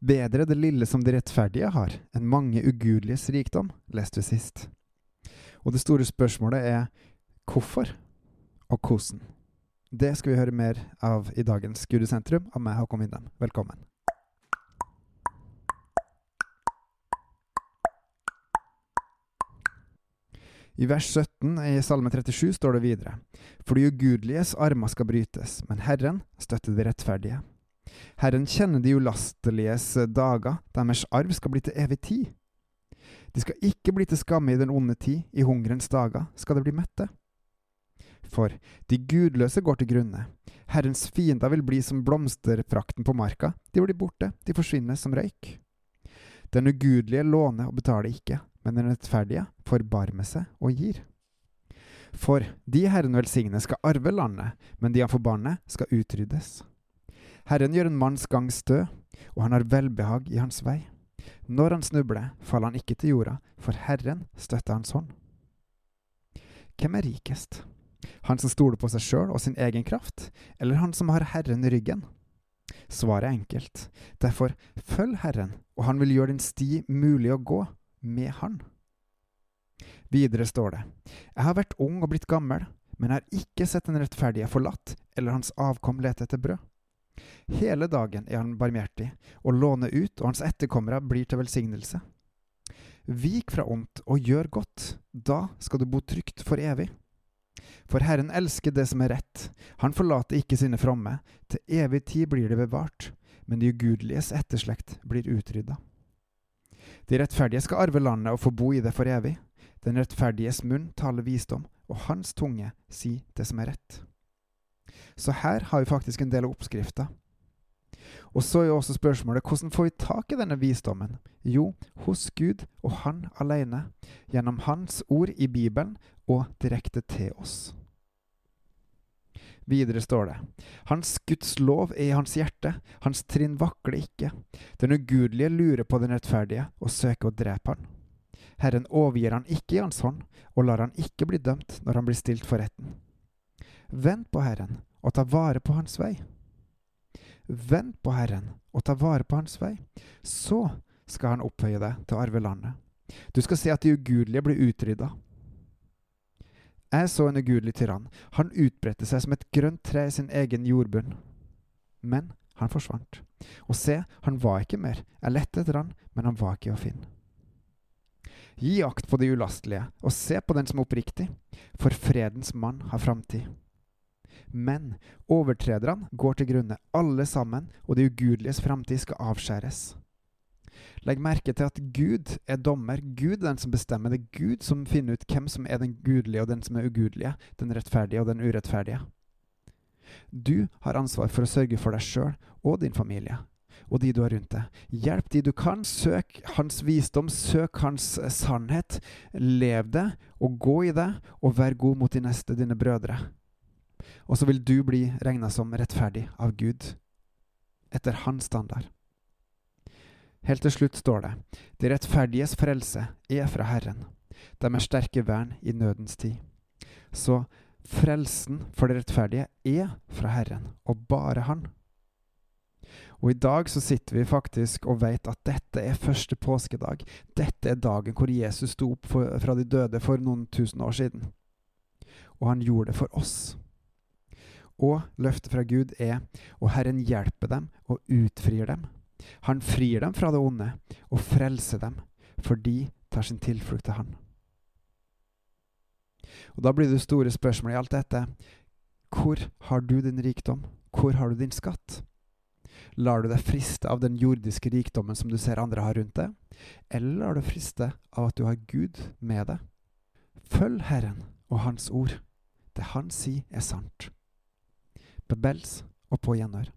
Bedre det lille som de rettferdige har, enn mange ugudeliges rikdom, leste vi sist. Og det store spørsmålet er hvorfor og hvordan. Det skal vi høre mer av i dagens Gudesentrum av meg, Håkon Winnem. Velkommen. I vers 17 i Salme 37 står det videre, For de ugudeliges armer skal brytes, men Herren støtter de rettferdige. Herren kjenner de ulasteliges dager, deres arv skal bli til evig tid. De skal ikke bli til skamme i den onde tid, i hungerens dager skal de bli mette. For de gudløse går til grunne, Herrens fiender vil bli som blomsterfrakten på marka, de blir borte, de forsvinner som røyk. Den ugudelige låner og betaler ikke, men den rettferdige forbarmer seg og gir. For de Herren velsigner skal arve landet, men de han forbanner skal utryddes. Herren gjør en manns gang stø, og han har velbehag i hans vei. Når han snubler, faller han ikke til jorda, for Herren støtter hans hånd. Hvem er rikest? Han som stoler på seg sjøl og sin egen kraft, eller han som har Herren i ryggen? Svaret er enkelt. Derfor, følg Herren, og han vil gjøre din sti mulig å gå med Han. Videre står det, Jeg har vært ung og blitt gammel, men har ikke sett den rettferdige forlatt, eller hans avkom lete etter brød. Hele dagen er han barmhjertig, og låner ut, og hans etterkommere blir til velsignelse. Vik fra ondt og gjør godt, da skal du bo trygt for evig. For Herren elsker det som er rett, han forlater ikke sine fromme, til evig tid blir det bevart, men de ugudeliges etterslekt blir utrydda. De rettferdige skal arve landet og få bo i det for evig. Den rettferdiges munn taler visdom, og hans tunge sier det som er rett. Så her har vi faktisk en del av oppskrifta. Og så er jo også spørsmålet hvordan får vi tak i denne visdommen? Jo, hos Gud og Han alene, gjennom Hans ord i Bibelen og direkte til oss. Videre står det, Hans Guds lov er i hans hjerte, hans trinn vakler ikke. Den ugudelige lurer på den rettferdige og søker å drepe han. Herren overgir han ikke i hans hånd, og lar han ikke bli dømt når han blir stilt for retten. Vent på Herren, og ta vare på hans vei. Vent på Herren og ta vare på hans vei. Så skal han opphøye deg til å arve landet. Du skal se at de ugudelige blir utrydda. Jeg så en ugudelig tyrann. Han utbredte seg som et grønt tre i sin egen jordbunn. Men han forsvant. Og se, han var ikke mer. Jeg lette etter han, men han var ikke å finne. Gi akt på de ulastelige, og se på den som er oppriktig, for fredens mann har framtid. Men overtrederne går til grunne, alle sammen, og de ugudeliges framtid skal avskjæres. Legg merke til at Gud er dommer. Gud er den som bestemmer. Det er Gud som finner ut hvem som er den gudelige og den som er ugudelige, den rettferdige og den urettferdige. Du har ansvar for å sørge for deg sjøl og din familie og de du har rundt deg. Hjelp de du kan. Søk hans visdom, søk hans sannhet. Lev det, og gå i det, og vær god mot de neste, dine brødre og så vil du bli regna som rettferdig av Gud, etter hans standard. Helt til slutt står det, De rettferdiges frelse er fra Herren, de er sterke vern i nødens tid. Så frelsen for det rettferdige er fra Herren, og bare Han. Og i dag så sitter vi faktisk og vet at dette er første påskedag. Dette er dagen hvor Jesus sto opp for, fra de døde for noen tusen år siden. Og han gjorde det for oss. Og løftet fra Gud er og Herren hjelper dem og utfrir dem. Han frir dem fra det onde og frelser dem, for de tar sin tilflukt til Han. Og Da blir det store spørsmålet i alt dette hvor har du din rikdom? Hvor har du din skatt? Lar du deg friste av den jordiske rikdommen som du ser andre har rundt deg, eller lar du friste av at du har Gud med deg? Følg Herren og Hans ord. Det Han sier, er sant. Bebels og på gjenhør.